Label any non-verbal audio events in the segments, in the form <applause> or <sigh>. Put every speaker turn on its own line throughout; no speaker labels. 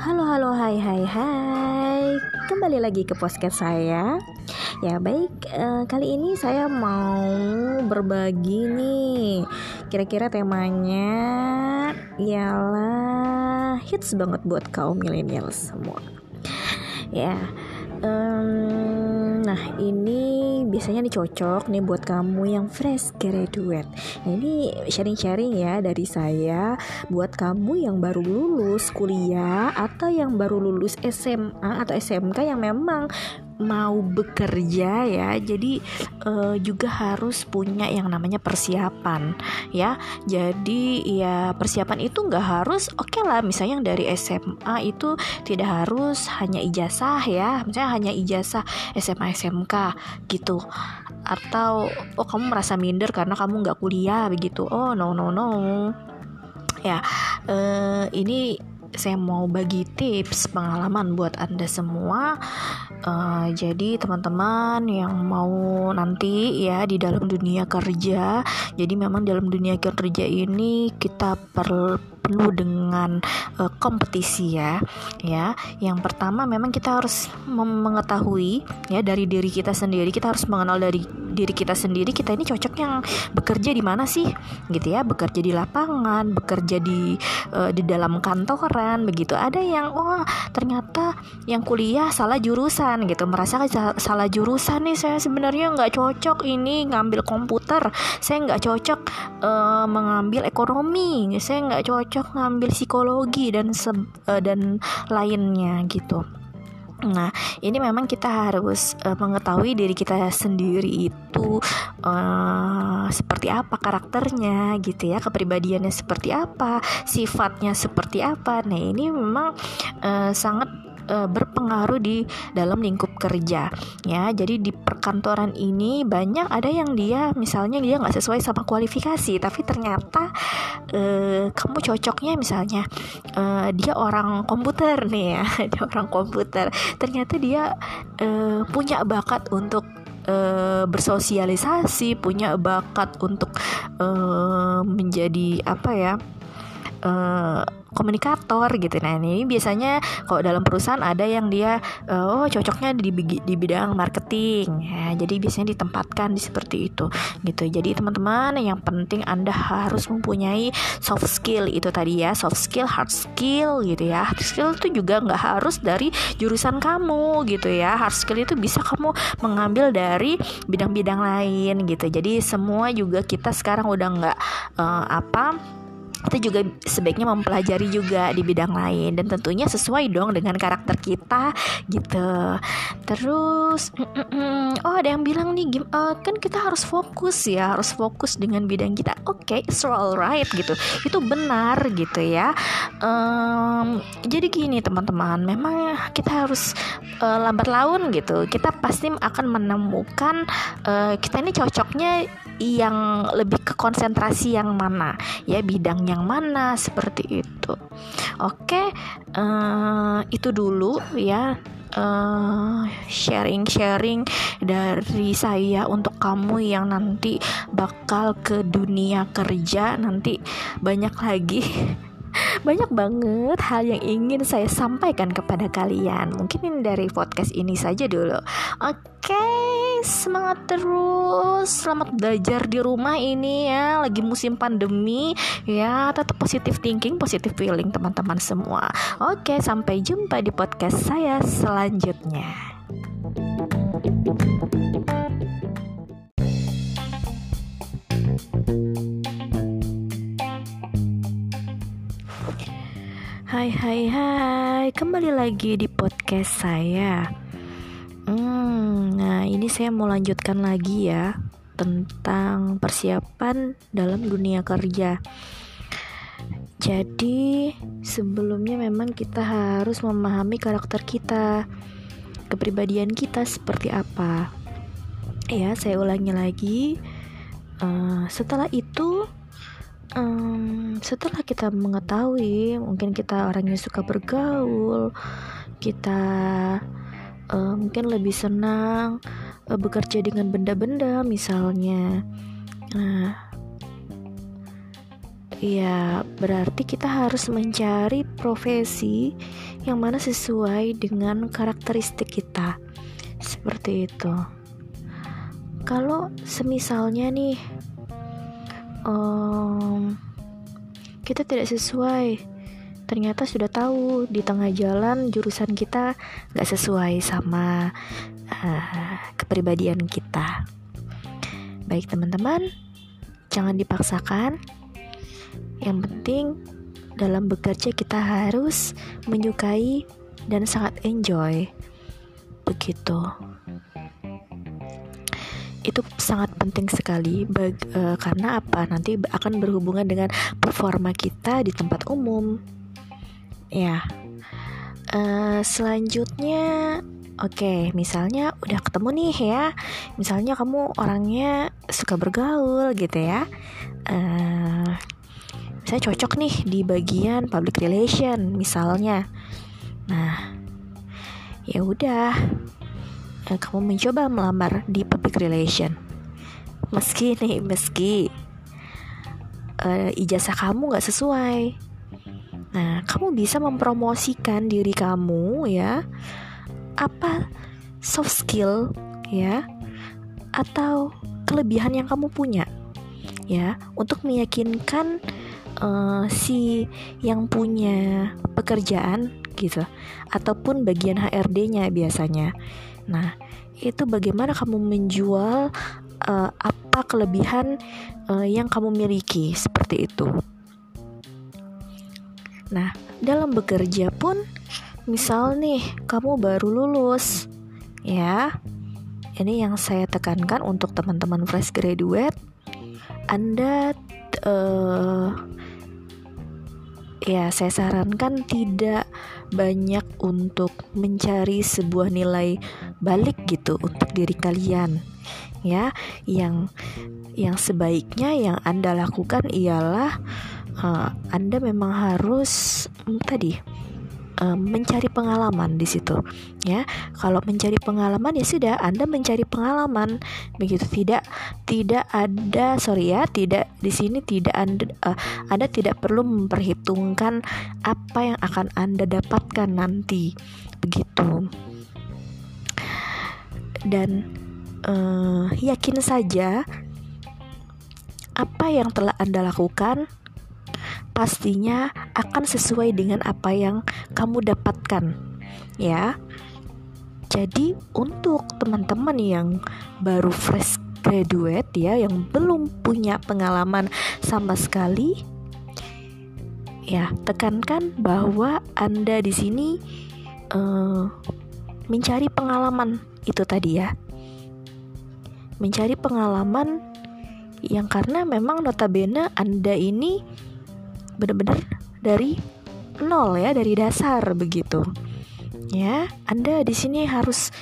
Halo halo hai hai hai. Kembali lagi ke podcast saya. Ya baik uh, Kali ini saya mau berbagi nih. Kira-kira temanya Ialah Hits banget buat kaum milenial semua. Ya um, Nah ini biasanya nih cocok nih buat kamu yang fresh graduate. Nah ini sharing-sharing ya dari saya Buat kamu yang baru lulus kuliah Atau yang baru lulus SMA atau SMK yang memang mau bekerja ya. Jadi uh, juga harus punya yang namanya persiapan ya. Jadi ya persiapan itu nggak harus oke okay lah misalnya yang dari SMA itu tidak harus hanya ijazah ya. Misalnya hanya ijazah SMA SMK gitu. Atau oh kamu merasa minder karena kamu nggak kuliah begitu. Oh no no no. Ya uh, ini saya mau bagi tips pengalaman buat anda semua. Uh, jadi teman-teman yang mau nanti ya di dalam dunia kerja, jadi memang dalam dunia kerja ini kita perlu penuh dengan uh, kompetisi ya ya. Yang pertama memang kita harus mengetahui ya dari diri kita sendiri. Kita harus mengenal dari diri kita sendiri kita ini cocoknya bekerja di mana sih gitu ya. Bekerja di lapangan bekerja di uh, di dalam kantoran begitu. Ada yang oh ternyata yang kuliah salah jurusan gitu. Merasa salah jurusan nih saya sebenarnya nggak cocok ini ngambil komputer. Saya nggak cocok uh, mengambil ekonomi. Saya nggak cocok cocok ngambil psikologi dan se uh, dan lainnya gitu. Nah, ini memang kita harus uh, mengetahui diri kita sendiri itu uh, seperti apa karakternya gitu ya, kepribadiannya seperti apa, sifatnya seperti apa. Nah, ini memang uh, sangat uh, berpengaruh di dalam lingkup kerja. Ya jadi di perkantoran ini banyak ada yang dia misalnya dia nggak sesuai sama kualifikasi tapi ternyata uh, kamu cocoknya misalnya uh, dia orang komputer nih ya <laughs> dia orang komputer. Ternyata dia uh, punya bakat untuk bersosialisasi punya bakat untuk uh, menjadi apa ya uh, komunikator gitu. Nah ini biasanya kalau dalam perusahaan ada yang dia uh, oh cocoknya di, di bidang marketing. Ya jadi biasanya ditempatkan di seperti itu gitu. Jadi teman-teman yang penting anda harus mempunyai soft skill itu tadi ya soft skill hard skill gitu ya. Hard skill itu juga nggak harus dari jurusan kamu gitu ya. Hard skill itu bisa kamu mengambil dari bidang-bidang lain gitu. Jadi semua juga kita sekarang udah nggak uh, apa kita juga sebaiknya mempelajari juga di bidang lain. Dan tentunya sesuai dong dengan karakter kita gitu. Terus oh ada yang bilang nih uh, kan kita harus fokus ya harus fokus dengan bidang kita. Oke okay, it's alright gitu. Itu benar gitu ya. Um, jadi gini teman-teman memang kita harus uh, lambat laun gitu. Kita pasti akan menemukan uh, kita ini cocoknya yang lebih ke konsentrasi yang mana ya bidang yang mana seperti itu oke uh, itu dulu ya uh, sharing-sharing dari saya untuk kamu yang nanti bakal ke dunia kerja nanti banyak lagi <laughs> banyak banget hal yang ingin saya sampaikan kepada kalian. Mungkin dari podcast ini saja dulu. Oke, semangat terus. Selamat belajar di rumah ini ya. Lagi musim pandemi ya. Tetap positif thinking, positif feeling teman-teman semua. Oke, sampai jumpa di podcast saya selanjutnya. Hai hai hai Kembali lagi di podcast saya Nah ini saya mau lanjutkan lagi ya Tentang persiapan dalam dunia kerja. Jadi sebelumnya memang kita harus memahami karakter kita Kepribadian kita seperti apa. Ya saya ulangi lagi. Uh, Setelah itu um, setelah kita mengetahui mungkin kita orang yang suka bergaul kita uh, mungkin lebih senang uh, bekerja dengan benda-benda misalnya. Nah ya berarti kita harus mencari profesi yang mana sesuai dengan karakteristik kita. Seperti itu. Kalau semisalnya nih um, kita tidak sesuai ternyata sudah tahu di tengah jalan jurusan kita gak sesuai sama uh, kepribadian kita baik teman-teman jangan dipaksakan yang penting dalam bekerja kita harus menyukai dan sangat enjoy. Begitu. Itu sangat penting sekali bag, uh, karena apa? Nanti akan berhubungan dengan performa kita di tempat umum. Ya. Uh, selanjutnya Oke, okay, misalnya udah ketemu nih ya. Misalnya kamu orangnya suka bergaul gitu ya. Uh, saya cocok nih di bagian public relation misalnya nah ya udah eh, kamu mencoba melamar di public relation meski nih meski uh, ijazah kamu nggak sesuai nah kamu bisa mempromosikan diri kamu ya apa soft skill ya atau kelebihan yang kamu punya ya untuk meyakinkan uh, si yang punya pekerjaan gitu ataupun bagian HRD-nya biasanya. Nah, itu bagaimana kamu menjual uh, apa kelebihan uh, yang kamu miliki seperti itu. Nah, dalam bekerja pun misal nih kamu baru lulus ya. Ini yang saya tekankan untuk teman-teman fresh graduate. Anda uh, ya saya sarankan tidak banyak untuk mencari sebuah nilai balik gitu untuk diri kalian ya yang yang sebaiknya yang anda lakukan ialah uh, anda memang harus um, tadi mencari pengalaman di situ ya. Kalau mencari pengalaman ya sudah anda mencari pengalaman. Begitu tidak tidak ada sorry ya tidak di sini tidak anda uh, anda tidak perlu memperhitungkan apa yang akan anda dapatkan nanti. Begitu. Dan uh, yakin saja apa yang telah anda lakukan pastinya akan sesuai dengan apa yang kamu dapatkan ya. Jadi untuk teman-teman yang baru fresh graduate ya yang belum punya pengalaman sama sekali ya tekankan bahwa anda di sini uh, mencari pengalaman. Itu tadi ya. Mencari pengalaman yang karena memang notabene anda ini benar-benar dari nol ya dari dasar begitu. Ya anda di sini harus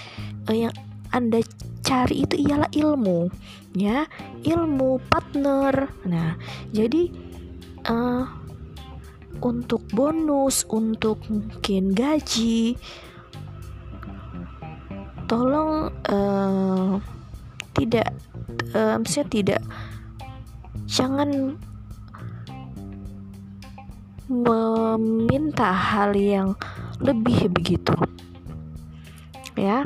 uh, yang anda cari itu ialah ilmu ya. Ilmu partner. Nah jadi uh, untuk bonus untuk mungkin gaji tolong uh, tidak uh, maksudnya tidak jangan meminta hal yang lebih begitu. Ya.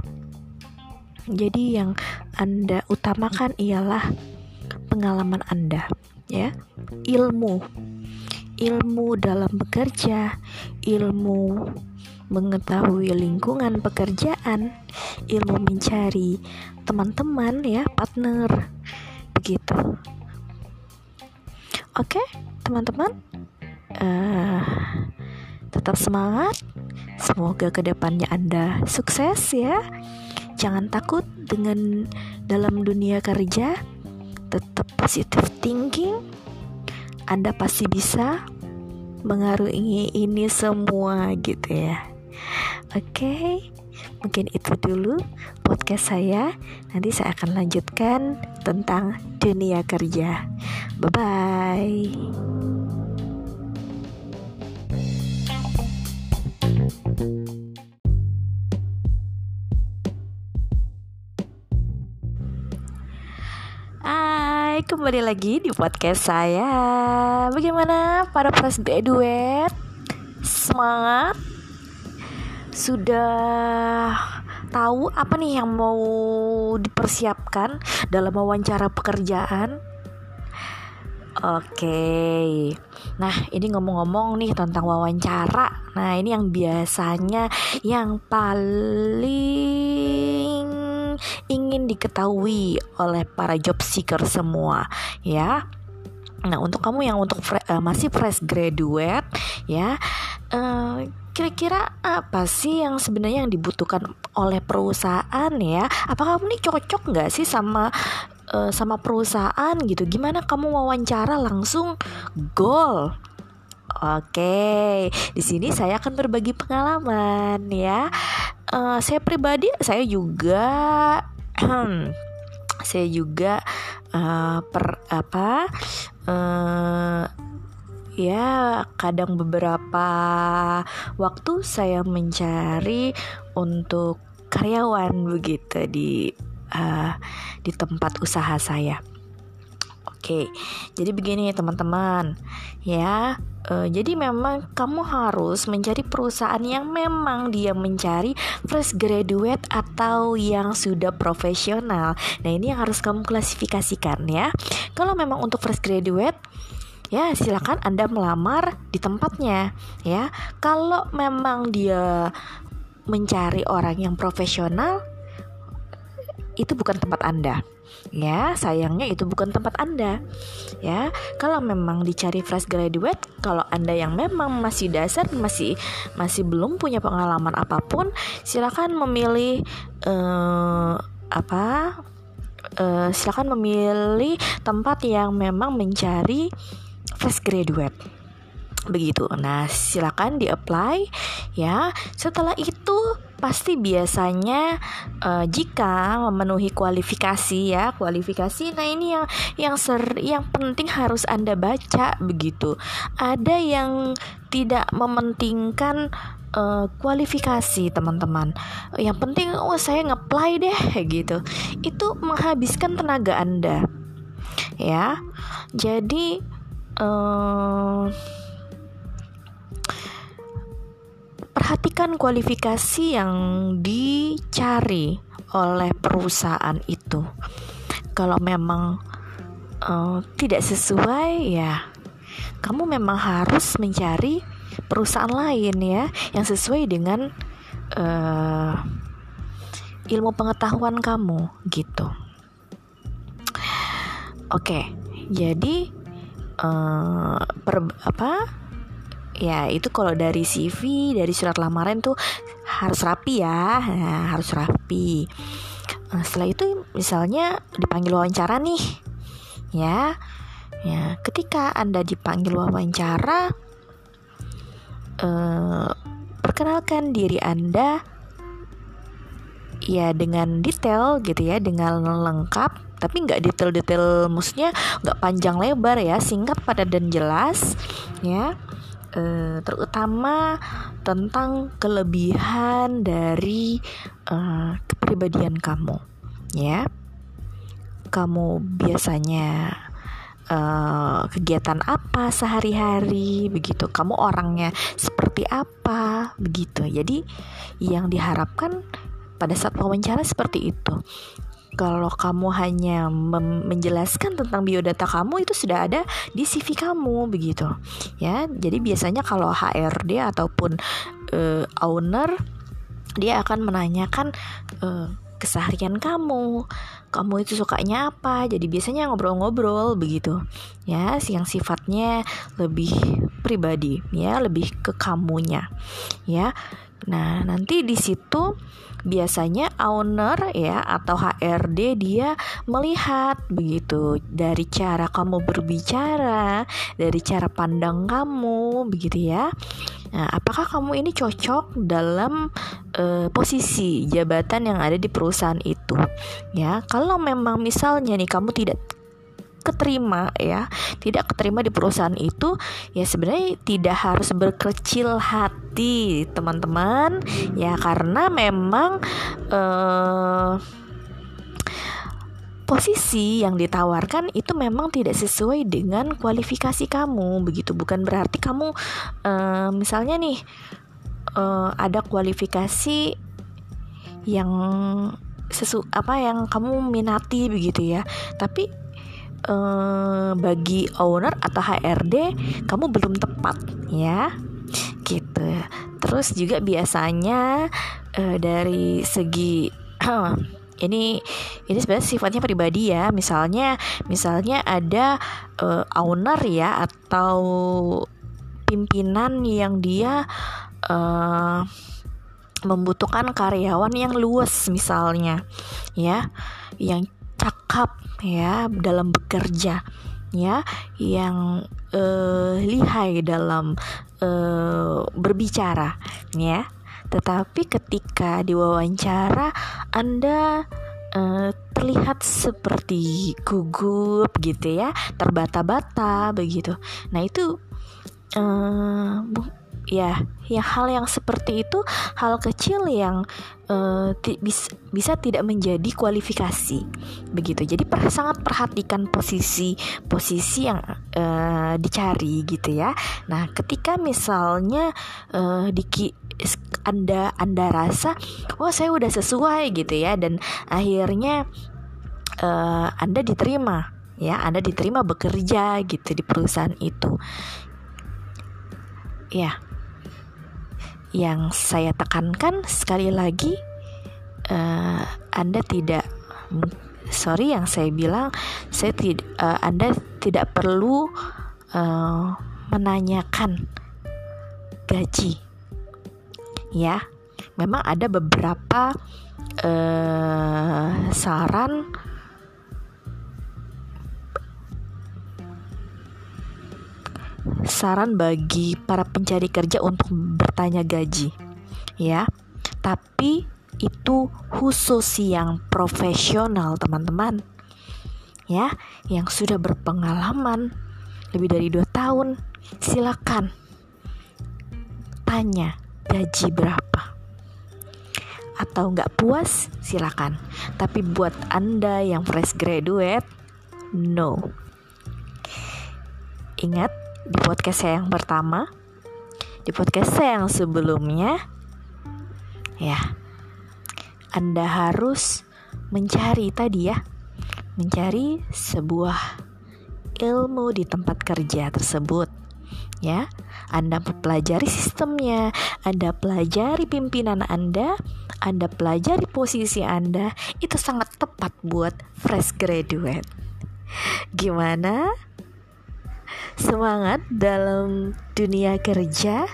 Jadi yang anda utamakan ialah pengalaman anda ya. Ilmu. Ilmu dalam bekerja ilmu mengetahui lingkungan pekerjaan ilmu mencari teman-teman ya partner begitu. Oke teman-teman uh, tetap semangat. Semoga ke depannya Anda sukses ya. Jangan takut dengan dalam dunia kerja. Tetap positive thinking. Anda pasti bisa mengarungi ini semua gitu ya. Oke, okay, mungkin itu dulu podcast saya. Nanti saya akan lanjutkan tentang dunia kerja. Bye bye. Kembali lagi di podcast saya Bagaimana para fresh graduate? Semangat? Sudah tahu apa nih yang mau dipersiapkan dalam wawancara pekerjaan? Oke, nah ini ngomong-ngomong nih tentang wawancara. Nah ini yang biasanya yang paling ingin diketahui oleh para job seeker semua, ya. Nah untuk kamu yang untuk fre uh, masih fresh graduate, ya. Uh, kira-kira apa sih yang sebenarnya yang dibutuhkan oleh perusahaan ya? Apakah kamu ini cocok nggak sih sama uh, sama perusahaan gitu gimana kamu wawancara langsung goal Oke, di sini saya akan berbagi pengalaman ya. Uh, saya pribadi, saya juga, <clears throat> saya juga uh, per apa, uh, ya kadang beberapa waktu saya mencari untuk karyawan begitu di uh, di tempat usaha saya. Oke, jadi begini teman-teman, ya. Uh, jadi memang kamu harus mencari perusahaan yang memang dia mencari fresh graduate atau yang sudah profesional. Nah ini yang harus kamu klasifikasikan ya. Kalau memang untuk fresh graduate, ya silakan Anda melamar di tempatnya ya. Kalau memang dia mencari orang yang profesional, itu bukan tempat Anda. Ya, sayangnya itu bukan tempat Anda. Ya, kalau memang dicari fresh graduate, kalau Anda yang memang masih dasar, masih masih belum punya pengalaman apa pun, silakan memilih uh, apa? Uh, silakan memilih tempat yang memang mencari fresh graduate begitu. Nah, silakan di apply ya. Setelah itu pasti biasanya uh, jika memenuhi kualifikasi ya kualifikasi nah ini yang yang ser yang penting harus anda baca begitu. Ada yang tidak mementingkan uh, kualifikasi teman-teman. Yang penting oh saya ngeplay deh <laughs> gitu. Itu menghabiskan tenaga anda ya. Jadi uh, perhatikan kualifikasi yang dicari oleh perusahaan itu. Kalau memang uh, tidak sesuai, ya kamu memang harus mencari perusahaan lain ya yang sesuai dengan uh, ilmu pengetahuan kamu gitu. Oke, jadi uh, per, apa? Ya itu kalau dari CV dari surat lamaran tuh harus rapi ya. Nah, harus rapi. Nah, setelah itu misalnya dipanggil wawancara nih ya. Ya ketika anda dipanggil wawancara eh, perkenalkan diri anda ya dengan detail gitu ya dengan lengkap tapi nggak detail-detail maksudnya nggak panjang lebar ya singkat padat dan jelas ya uh, terutama tentang kelebihan dari uh, kepribadian kamu ya. Kamu biasanya uh, kegiatan apa sehari-hari begitu? Kamu orangnya seperti apa begitu? Jadi yang diharapkan pada saat wawancara seperti itu kalau kamu hanya menjelaskan tentang biodata kamu itu sudah ada di CV kamu begitu. Ya jadi biasanya kalau HRD ataupun uh, owner dia akan menanyakan uh, keseharian kamu. Kamu itu sukanya apa? Jadi biasanya ngobrol-ngobrol begitu. Ya yang sifatnya lebih pribadi ya lebih ke kamunya. Ya nah nanti di situ biasanya owner ya atau HRD dia melihat begitu dari cara kamu berbicara, dari cara pandang kamu begitu ya. Nah, apakah kamu ini cocok dalam uh, posisi jabatan yang ada di perusahaan itu? Ya, kalau memang misalnya nih kamu tidak keterima ya. Tidak keterima di perusahaan itu ya sebenarnya tidak harus berkecil hati teman-teman. Ya karena memang uh, posisi yang ditawarkan itu memang tidak sesuai dengan kualifikasi kamu begitu. Bukan berarti kamu uh, misalnya nih uh, ada kualifikasi yang sesu apa yang kamu minati begitu ya. Tapi uh, bagi owner atau HRD kamu belum tepat ya. Gitu. Terus juga biasanya uh, dari segi <clears throat> ini ini sebenarnya sifatnya pribadi ya. Misalnya misalnya ada uh, owner ya atau pimpinan yang dia uh, membutuhkan karyawan yang luas misalnya ya. Yang cakap ya dalam bekerja ya yang uh, lihai dalam uh, berbicara ya tetapi ketika diwawancara Anda uh, terlihat seperti gugup gitu ya, terbata-bata begitu. Nah, itu uh, ya ya hal yang seperti itu hal kecil yang uh, bis, bisa tidak menjadi kualifikasi. Begitu. Jadi per, sangat perhatikan posisi posisi yang uh, dicari gitu ya. Nah ketika misalnya uh, di anda anda rasa oh saya udah sesuai gitu ya dan akhirnya uh, anda diterima ya anda diterima bekerja gitu di perusahaan itu. Ya yang saya tekankan sekali lagi uh, Anda tidak sorry yang saya bilang saya tidak uh, Anda tidak perlu uh, menanyakan gaji. Ya memang ada beberapa uh, saran saran bagi para pencari kerja untuk bertanya gaji ya. Tapi itu khusus yang profesional teman-teman ya yang sudah berpengalaman lebih dari dua tahun. Silakan tanya gaji berapa. Atau nggak puas silakan. Tapi buat anda yang fresh graduate no. Ingat di podcast saya yang pertama, di podcast saya yang sebelumnya, ya, Anda harus mencari tadi ya, mencari sebuah ilmu di tempat kerja tersebut. Ya, Anda pelajari sistemnya, Anda pelajari pimpinan Anda, Anda pelajari posisi Anda, itu sangat tepat buat fresh graduate. Gimana? Semangat dalam dunia kerja.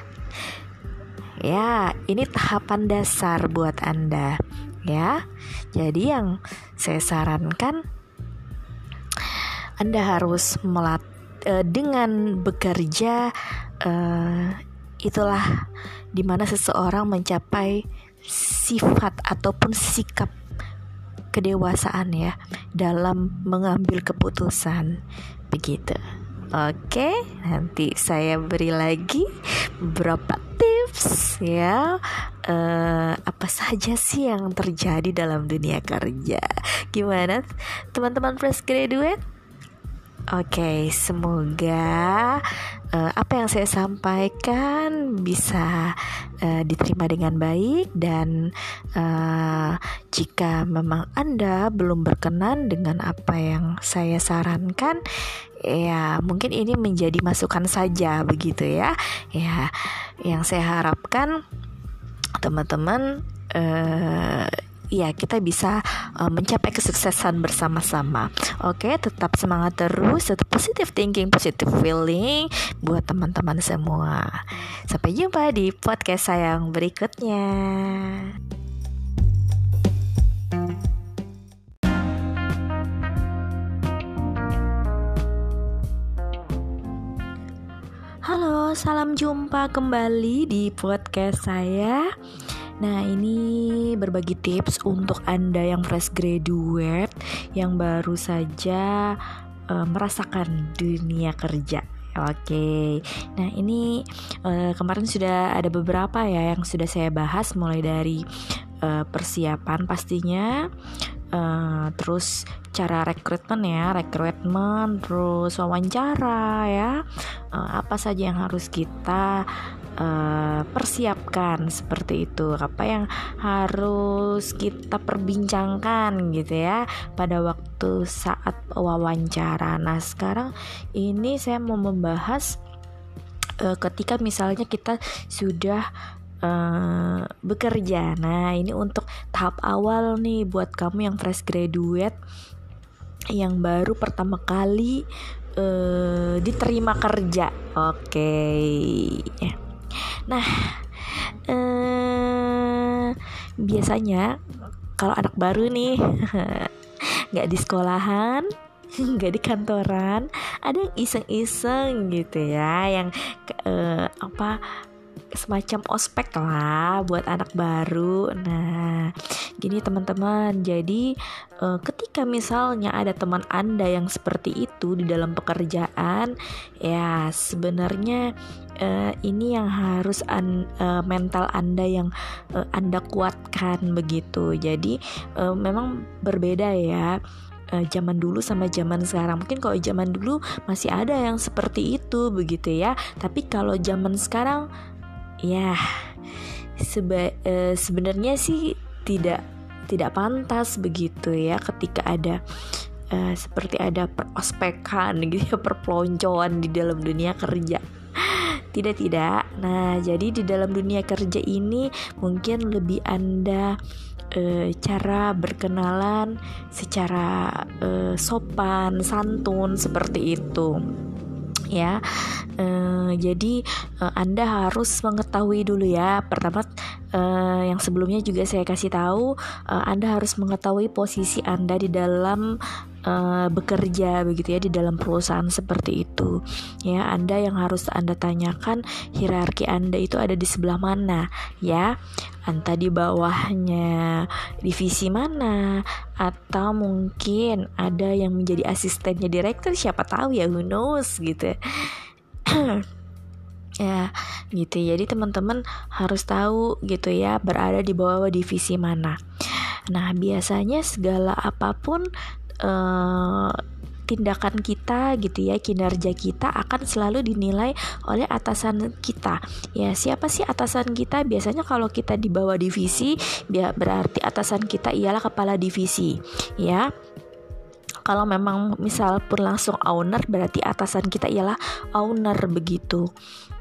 Ya, ini tahapan dasar buat Anda, ya. Jadi yang saya sarankan Anda harus melat uh, dengan bekerja uh, itulah di mana seseorang mencapai sifat ataupun sikap kedewasaan ya dalam mengambil keputusan begitu. Oke, nanti saya beri lagi beberapa tips ya. Uh, apa saja sih yang terjadi dalam dunia kerja? Gimana, teman-teman fresh graduate? Oke, okay, semoga uh, apa yang saya sampaikan bisa uh, diterima dengan baik dan uh, jika memang Anda belum berkenan dengan apa yang saya sarankan, ya mungkin ini menjadi masukan saja begitu ya. Ya, yang saya harapkan teman-teman uh, ya kita bisa uh, mencapai kesuksesan bersama-sama. Oke, tetap semangat terus, tetap positive thinking, positive feeling buat teman-teman semua. Sampai jumpa di podcast saya yang berikutnya. Salam jumpa kembali di podcast saya. Nah, ini berbagi tips untuk Anda yang fresh graduate yang baru saja uh, merasakan dunia kerja. Oke, okay. nah ini uh, kemarin sudah ada beberapa ya yang sudah saya bahas mulai dari uh, persiapan pastinya, uh, terus cara rekrutmen ya rekrutmen terus wawancara ya. Uh, apa saja yang harus kita uh, persiapkan seperti itu. Apa yang harus kita perbincangkan gitu ya pada waktu saat wawancara. Nah sekarang ini saya mau membahas uh, ketika misalnya kita sudah uh, bekerja. Nah, ini untuk tahap awal nih buat kamu yang fresh graduate yang baru pertama kali uh, diterima kerja. Oke. Okay. Nah, uh, biasanya kalau anak baru nih <laughs> nggak di sekolahan <laughs> nggak di kantoran ada yang iseng-iseng gitu ya yang uh, apa semacam ospek lah buat anak baru. Nah, gini teman-teman. Jadi uh, ketika misalnya ada teman Anda yang seperti itu di dalam pekerjaan, ya sebenarnya uh, ini yang harus an, uh, mental Anda yang uh, Anda kuatkan begitu. Jadi uh, memang berbeda ya uh, zaman dulu sama zaman sekarang. Mungkin kalau zaman dulu masih ada yang seperti itu begitu ya. Tapi kalau zaman sekarang ya seba e, sebenarnya sih tidak tidak pantas begitu ya ketika ada e, seperti ada perospekan <laughs> gitu ya perpeloncoan di dalam dunia kerja. Tidak tidak. Nah jadi di dalam dunia kerja ini mungkin lebih anda e, cara berkenalan secara e, sopan santun seperti itu ya. Uh, jadi uh, Anda harus mengetahui dulu ya. Pertama uh, yang sebelumnya juga saya kasih tahu uh, Anda harus mengetahui posisi Anda di dalam uh, bekerja begitu ya di dalam perusahaan seperti itu. Ya, Anda yang harus Anda tanyakan hierarki Anda itu ada di sebelah mana? Ya entah di bawahnya divisi mana atau mungkin ada yang menjadi asistennya direktur siapa tahu ya who knows gitu ya. <clears throat> Gitu jadi teman-teman harus tahu gitu ya berada di bawah divisi mana. Nah biasanya segala apa pun uh, tindakan kita gitu ya kinerja kita akan selalu dinilai oleh atasan kita. Ya siapa sih atasan kita? Biasanya kalau kita di bawah divisi berarti atasan kita ialah kepala divisi ya. Kalau memang misal pun langsung owner berarti atasan kita ialah owner begitu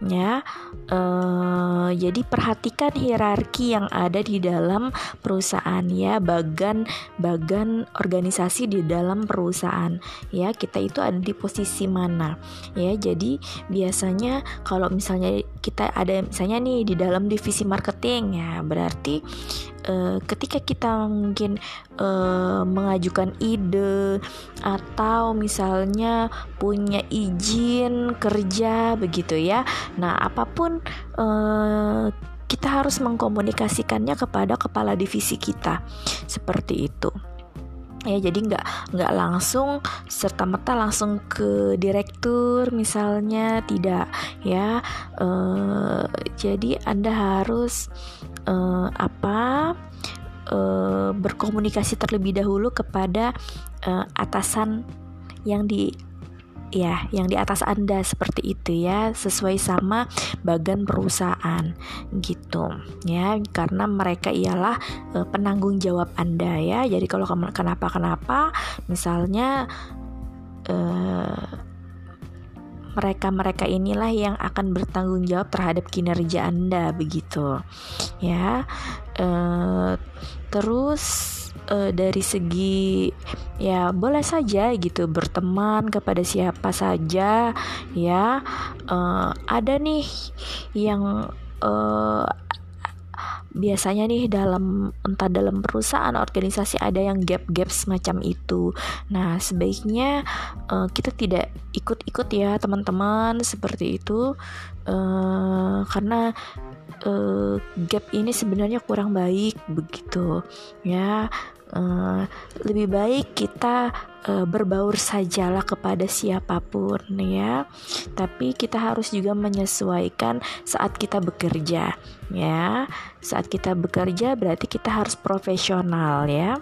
ya uh, jadi perhatikan hierarki yang ada di dalam perusahaan ya bagan bagan organisasi di dalam perusahaan. Ya kita itu ada di posisi mana? Ya jadi biasanya kalau misalnya kita ada misalnya nih di dalam divisi marketing ya berarti uh, ketika kita mungkin uh, mengajukan ide atau misalnya punya izin kerja begitu ya. Nah apa pun uh, kita harus mengkomunikasikannya kepada kepala divisi kita. Seperti itu. Ya jadi nggak nggak langsung serta merta langsung ke direktur misalnya tidak ya. Uh, jadi anda harus uh, apa uh, berkomunikasi terlebih dahulu kepada uh, atasan yang di ya yang di atas Anda seperti itu ya sesuai sama bagan perusahaan gitu ya. Karena mereka ialah uh, penanggung jawab Anda ya. Jadi kalau kenapa-kenapa misalnya uh, mereka-mereka inilah yang akan bertanggung jawab terhadap kinerja Anda begitu. Ya uh, terus uh, dari segi ya boleh saja gitu berteman kepada siapa saja ya. Uh, ada nih yang uh, biasanya nih dalam entah dalam perusahaan organisasi ada yang gap-gap semacam itu. Nah, sebaiknya uh, kita tidak ikut-ikut ya teman-teman seperti itu uh, karena uh, gap ini sebenarnya kurang baik begitu ya uh, lebih baik kita uh, berbaur sajalah kepada siapa pun ya. Tapi kita harus juga menyesuaikan saat kita bekerja ya. Saat kita bekerja berarti kita harus profesional ya.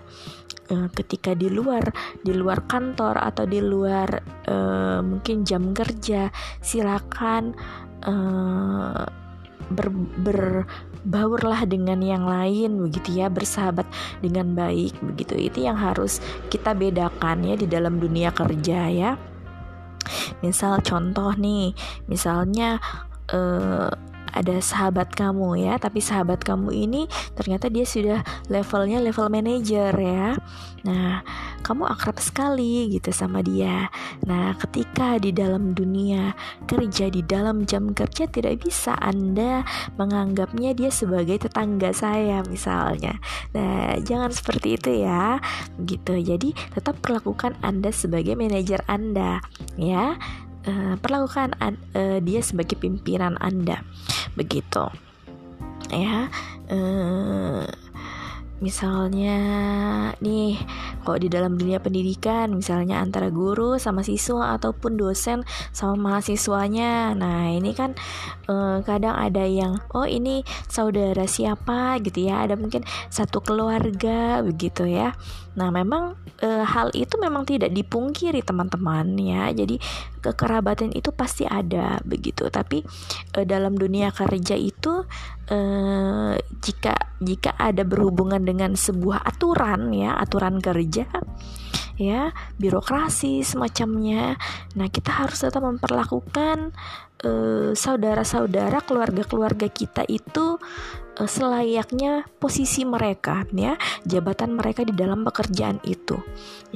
Uh, ketika di luar di luar kantor atau di luar uh, mungkin jam kerja silakan uh, ber, berbaurlah dengan yang lain begitu ya bersahabat dengan baik begitu. Itu yang harus kita bedakan ya di dalam dunia kerja ya. Misal contoh nih misalnya uh, ada sahabat kamu ya tapi sahabat kamu ini ternyata dia sudah levelnya level manager ya. Nah kamu akrab sekali gitu sama dia. Nah ketika di dalam dunia kerja di dalam jam kerja tidak bisa anda menganggapnya dia sebagai tetangga saya misalnya. Nah jangan seperti itu ya gitu. Jadi tetap perlakukan anda sebagai manajer anda ya uh, perlakukan uh, dia sebagai pimpinan Anda. Begitu. Ya. Uh, misalnya nih kok di dalam dunia pendidikan misalnya antara guru sama siswa ataupun dosen sama mahasiswanya nah ini kan eh, kadang ada yang oh ini saudara siapa gitu ya ada mungkin satu keluarga begitu ya nah memang eh, hal itu memang tidak dipungkiri teman-teman ya. Jadi kekerabatan itu pasti ada begitu. Tapi eh, dalam dunia kerja itu eh, jika jika ada berhubungan dengan sebuah aturan ya aturan kerja ya birokrasi semacamnya nah kita harus tetap memperlakukan eh, saudara-saudara keluarga-keluarga kita itu uh, selayaknya posisi mereka ya jabatan mereka di dalam pekerjaan itu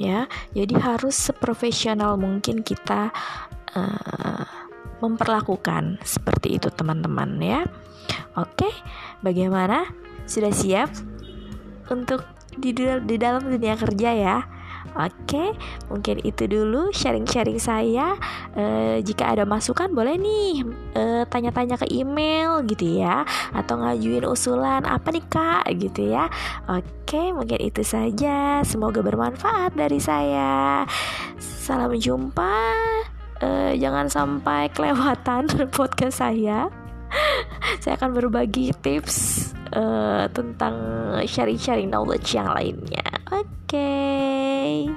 ya jadi harus seprofesional mungkin kita uh, memperlakukan seperti itu teman-teman ya Oke, bagaimana? Sudah siap untuk di dalam dunia kerja ya? Oke, mungkin itu dulu sharing-sharing saya. E, jika ada masukan, boleh nih tanya tanya-tanya ke email gitu ya, atau ngajuin usulan apa nih kak gitu ya. Oke, mungkin itu saja. Semoga bermanfaat dari saya. Salam jumpa. E, jangan sampai kelewatan <laughs> podcast saya. saya akan berbagi tips uh, tentang sharing-sharing knowledge yang lainnya. Oke. Okay.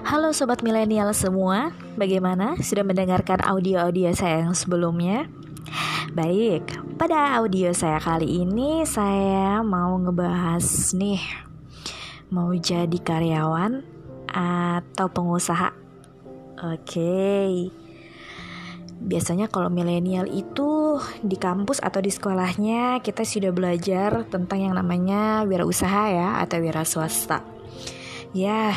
Halo sobat milenial semua, bagaimana? Sudah mendengarkan audio-audio saya yang sebelumnya? Baik, pada audio saya kali ini saya mau ngebahas nih mau jadi karyawan atau pengusaha? Oke. Okay. Biasanya kalau milenial itu di kampus atau di sekolahnya kita sudah belajar tentang yang namanya wirausaha ya atau wira swasta. Ya,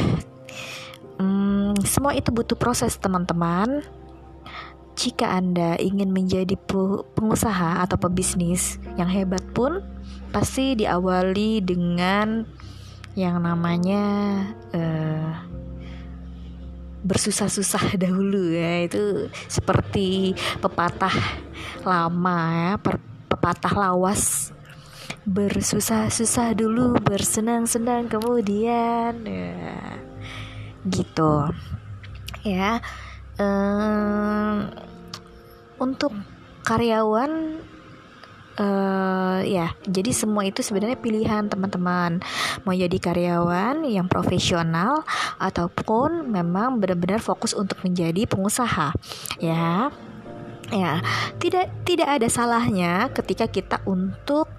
hmm, semua itu butuh proses teman-teman. Jika Anda ingin menjadi pengusaha atau pebisnis yang hebat pun, pasti diawali dengan yang namanya uh, bersusah-susah <laughs> dahulu ya. Itu seperti pepatah lama ya per, pepatah lawas. Bersusah-susah dulu bersenang-senang kemudian. Ya gitu. Ya um, untuk karyawan uh, ya jadi semua itu sebenarnya pilihan teman-teman. Mau jadi karyawan yang profesional ataupun memang benar-benar fokus untuk menjadi pengusaha ya. Ya tidak tidak ada salahnya ketika kita untuk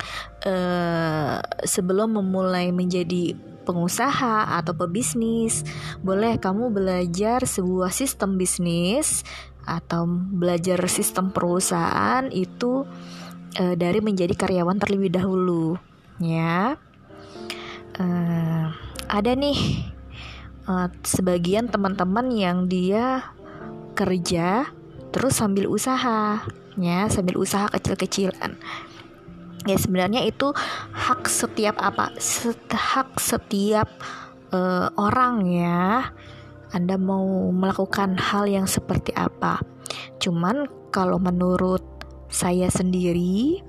uh, sebelum memulai menjadi pengusaha atau pebisnis boleh kamu belajar sebuah sistem bisnis atau belajar sistem perusahaan itu uh, dari menjadi karyawan terlebih dahulu. Ya. Uh, ada nih uh, sebagian teman-teman yang dia kerja terus sambil usaha ya sambil usaha kecil-kecilan. Ya sebenarnya itu hak setiap apa hak setiap uh, orang ya. Anda mau melakukan hal yang seperti apa. Cuman kalau menurut saya sendiri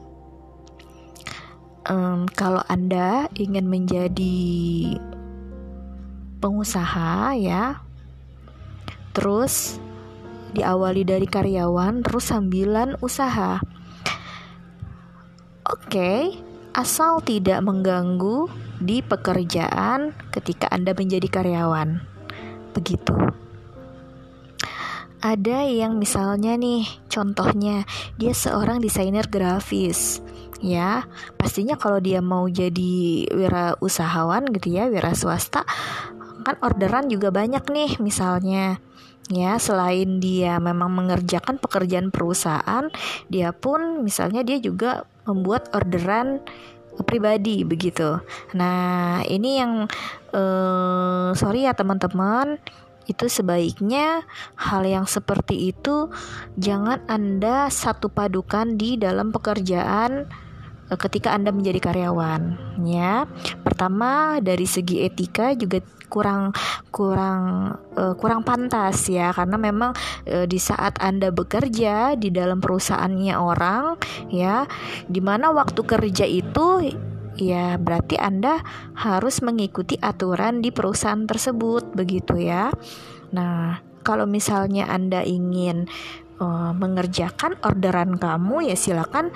um, kalau anda ingin menjadi pengusaha ya terus diawali dari karyawan terus sambilan usaha. Oke, asal tidak mengganggu di pekerjaan ketika Anda menjadi karyawan. Begitu. Ada yang misalnya nih, contohnya dia seorang desainer grafis. Ya pastinya kalau dia mau jadi wira usahawan gitu ya wira swasta kan orderan juga banyak nih misalnya. Ya selain dia memang mengerjakan pekerjaan perusahaan dia pun misalnya dia juga membuat orderan pribadi begitu. Nah ini yang eh, sorry ya teman-teman itu sebaiknya hal yang seperti itu jangan Anda satu padukan di dalam pekerjaan Eh, ketika Anda menjadi karyawan ya. Pertama dari segi etika juga kurang kurang uh, kurang pantas ya karena memang uh, di saat Anda bekerja di dalam perusahaannya orang ya di mana waktu kerja itu ya berarti Anda harus mengikuti aturan di perusahaan tersebut begitu ya. Nah, kalau misalnya Anda ingin uh, mengerjakan orderan kamu ya silakan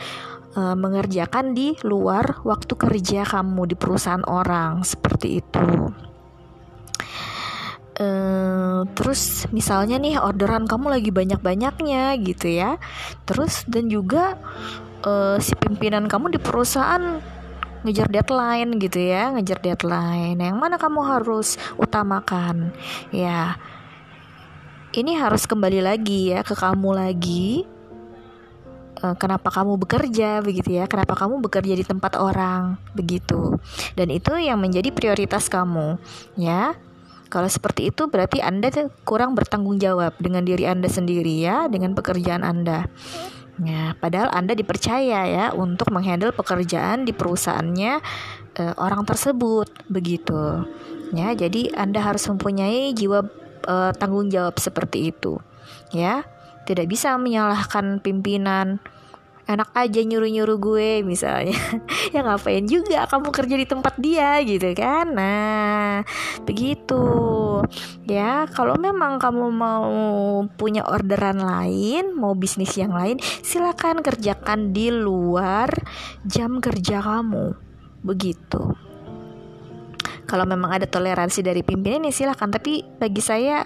uh, mengerjakan di luar waktu kerja kamu di perusahaan orang seperti itu. Uh, terus misalnya nih orderan kamu lagi banyak-banyaknya gitu ya. Terus dan juga uh, si pimpinan kamu di perusahaan ngejar deadline gitu ya, ngejar deadline. Yang mana kamu harus utamakan? Ya. Ini harus kembali lagi ya ke kamu lagi uh, kenapa kamu bekerja begitu ya kenapa kamu bekerja di tempat orang begitu dan itu yang menjadi prioritas kamu ya kalau seperti itu berarti Anda kurang bertanggung jawab dengan diri Anda sendiri ya, dengan pekerjaan Anda. Ya, padahal Anda dipercaya ya untuk menghandle pekerjaan di perusahaannya e, orang tersebut begitu. Ya, jadi Anda harus mempunyai jiwa e, tanggung jawab seperti itu. Ya tidak bisa menyalahkan pimpinan enak aja nyuruh-nyuruh gue misalnya. <laughs> Ya ngapain juga kamu kerja di tempat dia gitu kan? Nah begitu. Ya kalau memang kamu mau punya orderan lain mau bisnis yang lain silakan kerjakan di luar jam kerja kamu. Begitu. Kalau memang ada toleransi dari pimpinan ya silahkan tapi bagi saya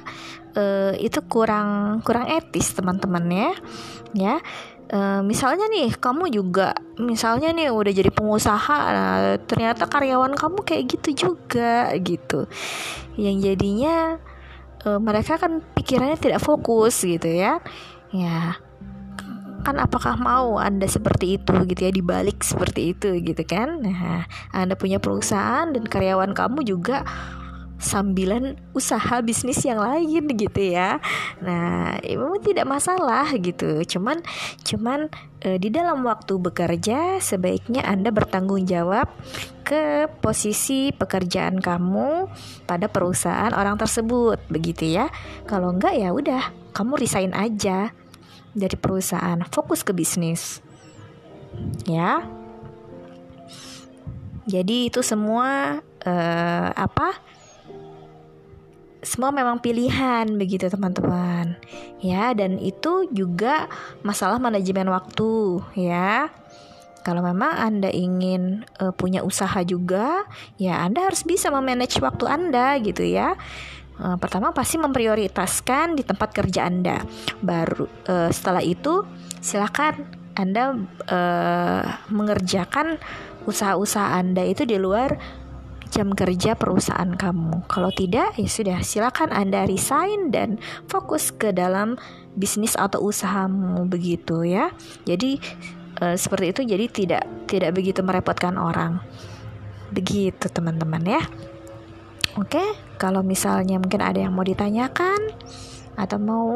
uh, itu kurang kurang etis teman-teman ya. Ya uh, misalnya nih kamu juga misalnya nih udah jadi pengusaha nah, ternyata karyawan kamu kayak gitu juga gitu. Yang jadinya uh, mereka kan pikirannya tidak fokus gitu ya. Ya kan apakah mau Anda seperti itu gitu ya dibalik seperti itu gitu kan? Nah Anda punya perusahaan dan karyawan kamu juga sambilan usaha bisnis yang lain gitu ya. Nah, memang tidak masalah gitu. Cuman cuman e, di dalam waktu bekerja sebaiknya Anda bertanggung jawab ke posisi pekerjaan kamu pada perusahaan orang tersebut begitu ya. Kalau enggak ya udah, kamu resign aja dari perusahaan, fokus ke bisnis. Ya. Jadi itu semua uh, apa? Semua memang pilihan begitu teman-teman. Ya, dan itu juga masalah manajemen waktu, ya. Kalau memang Anda ingin uh, punya usaha juga, ya Anda harus bisa memanage waktu Anda gitu ya. Uh, pertama pasti memprioritaskan di tempat kerja Anda. Baru uh, setelah itu silakan Anda uh, mengerjakan usaha-usaha Anda itu di luar jam kerja perusahaan kamu. Kalau tidak, ya sudah silakan Anda resign dan fokus ke dalam bisnis atau usahamu begitu ya. Jadi uh, seperti itu jadi tidak tidak begitu merepotkan orang. Begitu teman-teman ya. Oke, kalau misalnya mungkin ada yang mau ditanyakan atau mau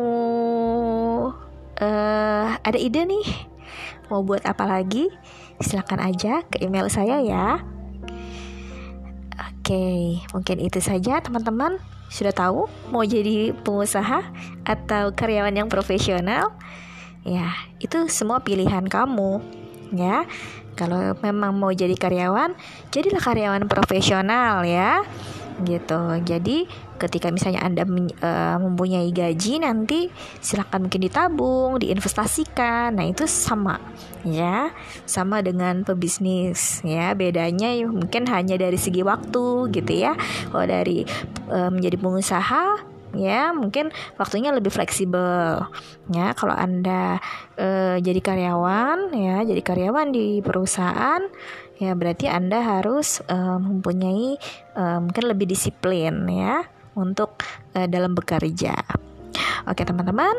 uh, ada ide nih mau buat apa lagi, silakan aja ke email saya ya. Oke, mungkin itu saja teman-teman. Sudah tahu mau jadi pengusaha atau karyawan yang profesional? Ya, itu semua pilihan kamu, ya. Kalau memang mau jadi karyawan, jadilah karyawan profesional ya gitu. Jadi ketika misalnya Anda uh, mempunyai gaji nanti silakan mungkin ditabung, diinvestasikan. Nah, itu sama ya, sama dengan pebisnis ya. Bedanya mungkin hanya dari segi waktu gitu ya. Kalau dari uh, menjadi pengusaha ya mungkin waktunya lebih fleksibel ya kalau anda e, jadi karyawan ya jadi karyawan di perusahaan ya berarti anda harus mempunyai mungkin lebih disiplin ya untuk e, dalam bekerja. Oke teman-teman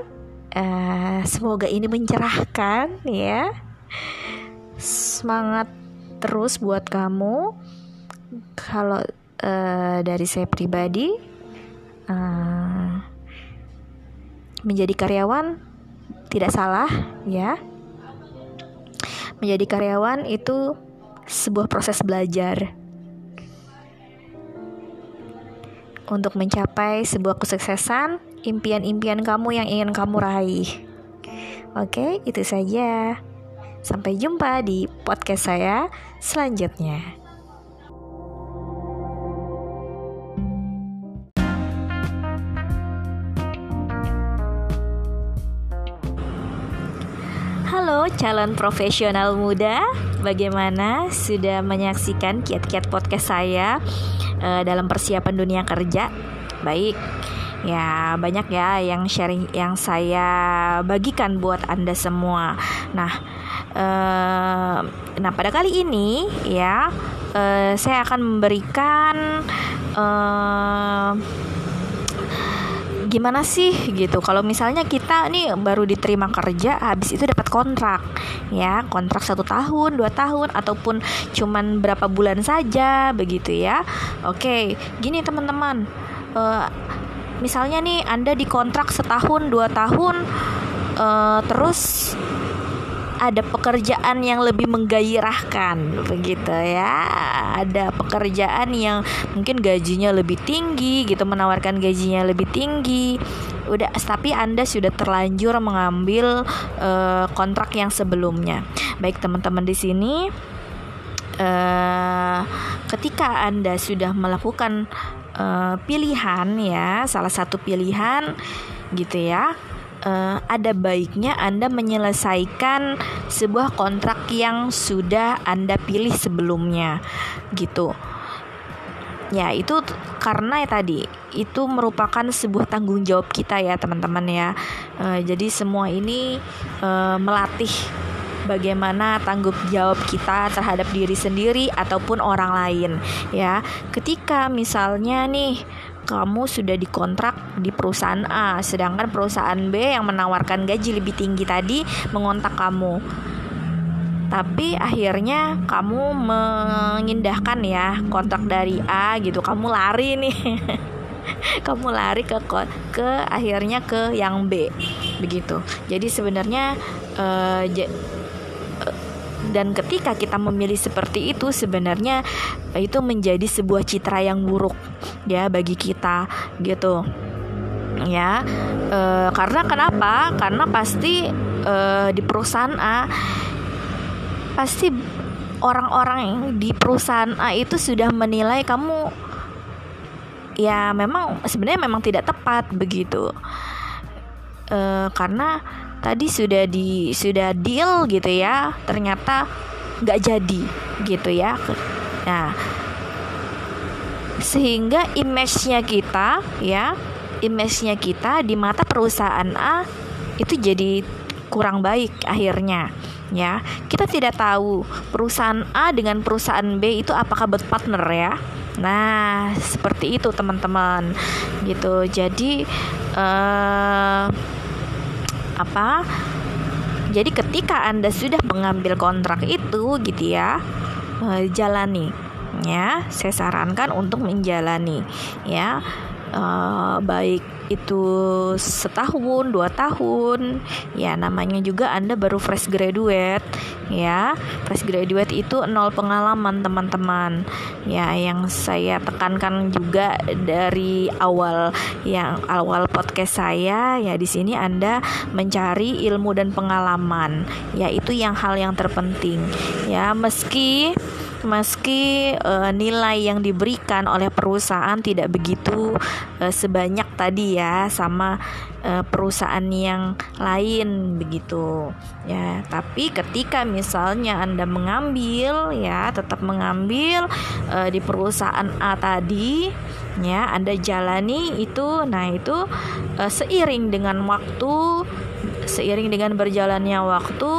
e, semoga ini mencerahkan ya. Semangat terus buat kamu. Kalau e, dari saya pribadi uh, menjadi karyawan tidak salah ya. Menjadi karyawan itu sebuah proses belajar untuk mencapai sebuah kesuksesan impian-impian kamu yang ingin kamu raih. Oke itu saja. Sampai jumpa di podcast saya selanjutnya. Halo calon profesional muda, bagaimana? Sudah menyaksikan kiat-kiat podcast saya uh, dalam persiapan dunia kerja? Baik, ya banyak ya yang sharing yang saya bagikan buat anda semua. Nah, uh, nah pada kali ini ya uh, saya akan memberikan uh, gimana sih gitu. Kalau misalnya kita nih baru diterima kerja habis itu dapat kontrak ya. Kontrak satu tahun dua tahun ataupun cuman berapa bulan saja begitu ya. Oke gini teman-teman. Uh, misalnya nih anda dikontrak setahun dua tahun uh, terus ada pekerjaan yang lebih menggairahkan begitu ya. Ada pekerjaan yang mungkin gajinya lebih tinggi gitu menawarkan gajinya lebih tinggi. Udah tapi Anda sudah terlanjur mengambil uh, kontrak yang sebelumnya. Baik teman-teman di sini uh, ketika Anda sudah melakukan uh, pilihan ya salah satu pilihan gitu ya uh, ada baiknya Anda menyelesaikan sebuah kontrak yang sudah Anda pilih sebelumnya, gitu. Ya, itu karena ya tadi itu merupakan sebuah tanggung jawab kita ya, teman-teman ya. Uh, jadi semua ini uh, melatih bagaimana tanggung jawab kita terhadap diri sendiri ataupun orang lain ya. Ketika misalnya nih kamu sudah dikontrak di perusahaan A, sedangkan perusahaan B yang menawarkan gaji lebih tinggi tadi mengontak kamu. Tapi akhirnya kamu mengindahkan ya kontrak dari A gitu, kamu lari nih. <laughs> kamu lari ke ke akhirnya ke yang B begitu. Jadi sebenarnya uh, dan ketika kita memilih seperti itu sebenarnya itu menjadi sebuah citra yang buruk ya bagi kita gitu. Ya e, karena kenapa? Karena pasti e, di perusahaan A pasti orang-orang di perusahaan A itu sudah menilai kamu ya memang sebenarnya memang tidak tepat begitu. E, karena tadi sudah di sudah deal gitu ya. Ternyata nggak jadi gitu ya. Nah sehingga image-nya kita ya image-nya kita di mata perusahaan A itu jadi kurang baik akhirnya ya. Kita tidak tahu perusahaan A dengan perusahaan B itu apakah berpartner ya. Nah seperti itu teman-teman. Gitu. Jadi uh, apa? Jadi ketika anda sudah mengambil kontrak itu gitu ya eh, jalani ya saya sarankan untuk menjalani ya. Uh, baik itu setahun dua tahun. Ya namanya juga anda baru fresh graduate. Ya fresh graduate itu nol pengalaman teman-teman. Ya yang saya tekankan juga dari awal yang awal podcast saya ya di sini anda mencari ilmu dan pengalaman. Ya itu yang hal yang terpenting. Ya meski meski uh, nilai yang diberikan oleh perusahaan tidak begitu uh, sebanyak tadi ya sama uh, perusahaan yang lain begitu. Ya tapi ketika misalnya Anda mengambil ya tetap mengambil uh, di perusahaan A tadi ya Anda jalani itu nah itu uh, seiring dengan waktu seiring dengan berjalannya waktu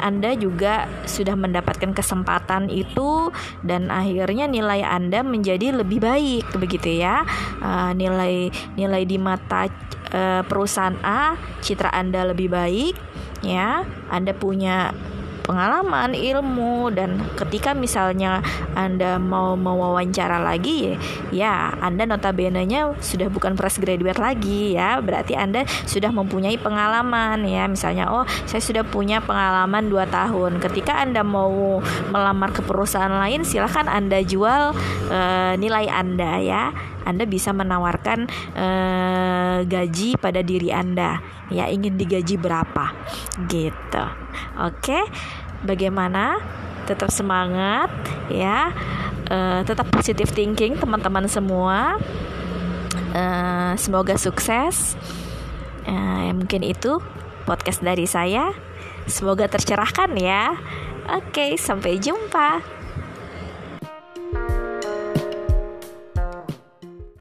anda juga sudah mendapatkan kesempatan itu dan akhirnya nilai Anda menjadi lebih baik begitu ya. Uh, nilai nilai di mata uh, perusahaan A, citra Anda lebih baik ya. Anda punya pengalaman, ilmu dan ketika misalnya Anda mau mewawancara lagi ya Anda notabene-nya sudah bukan fresh graduate lagi ya. Berarti Anda sudah mempunyai pengalaman ya. Misalnya oh, saya sudah punya pengalaman 2 tahun. Ketika Anda mau melamar ke perusahaan lain silahkan Anda jual uh, nilai Anda ya. Anda bisa menawarkan uh, gaji pada diri Anda. Ya ingin digaji berapa? Gitu. Oke bagaimana? Tetap semangat ya. Uh, tetap positive thinking teman-teman semua. Uh, semoga sukses. Uh, mungkin itu podcast dari saya. Semoga tercerahkan ya. Oke sampai jumpa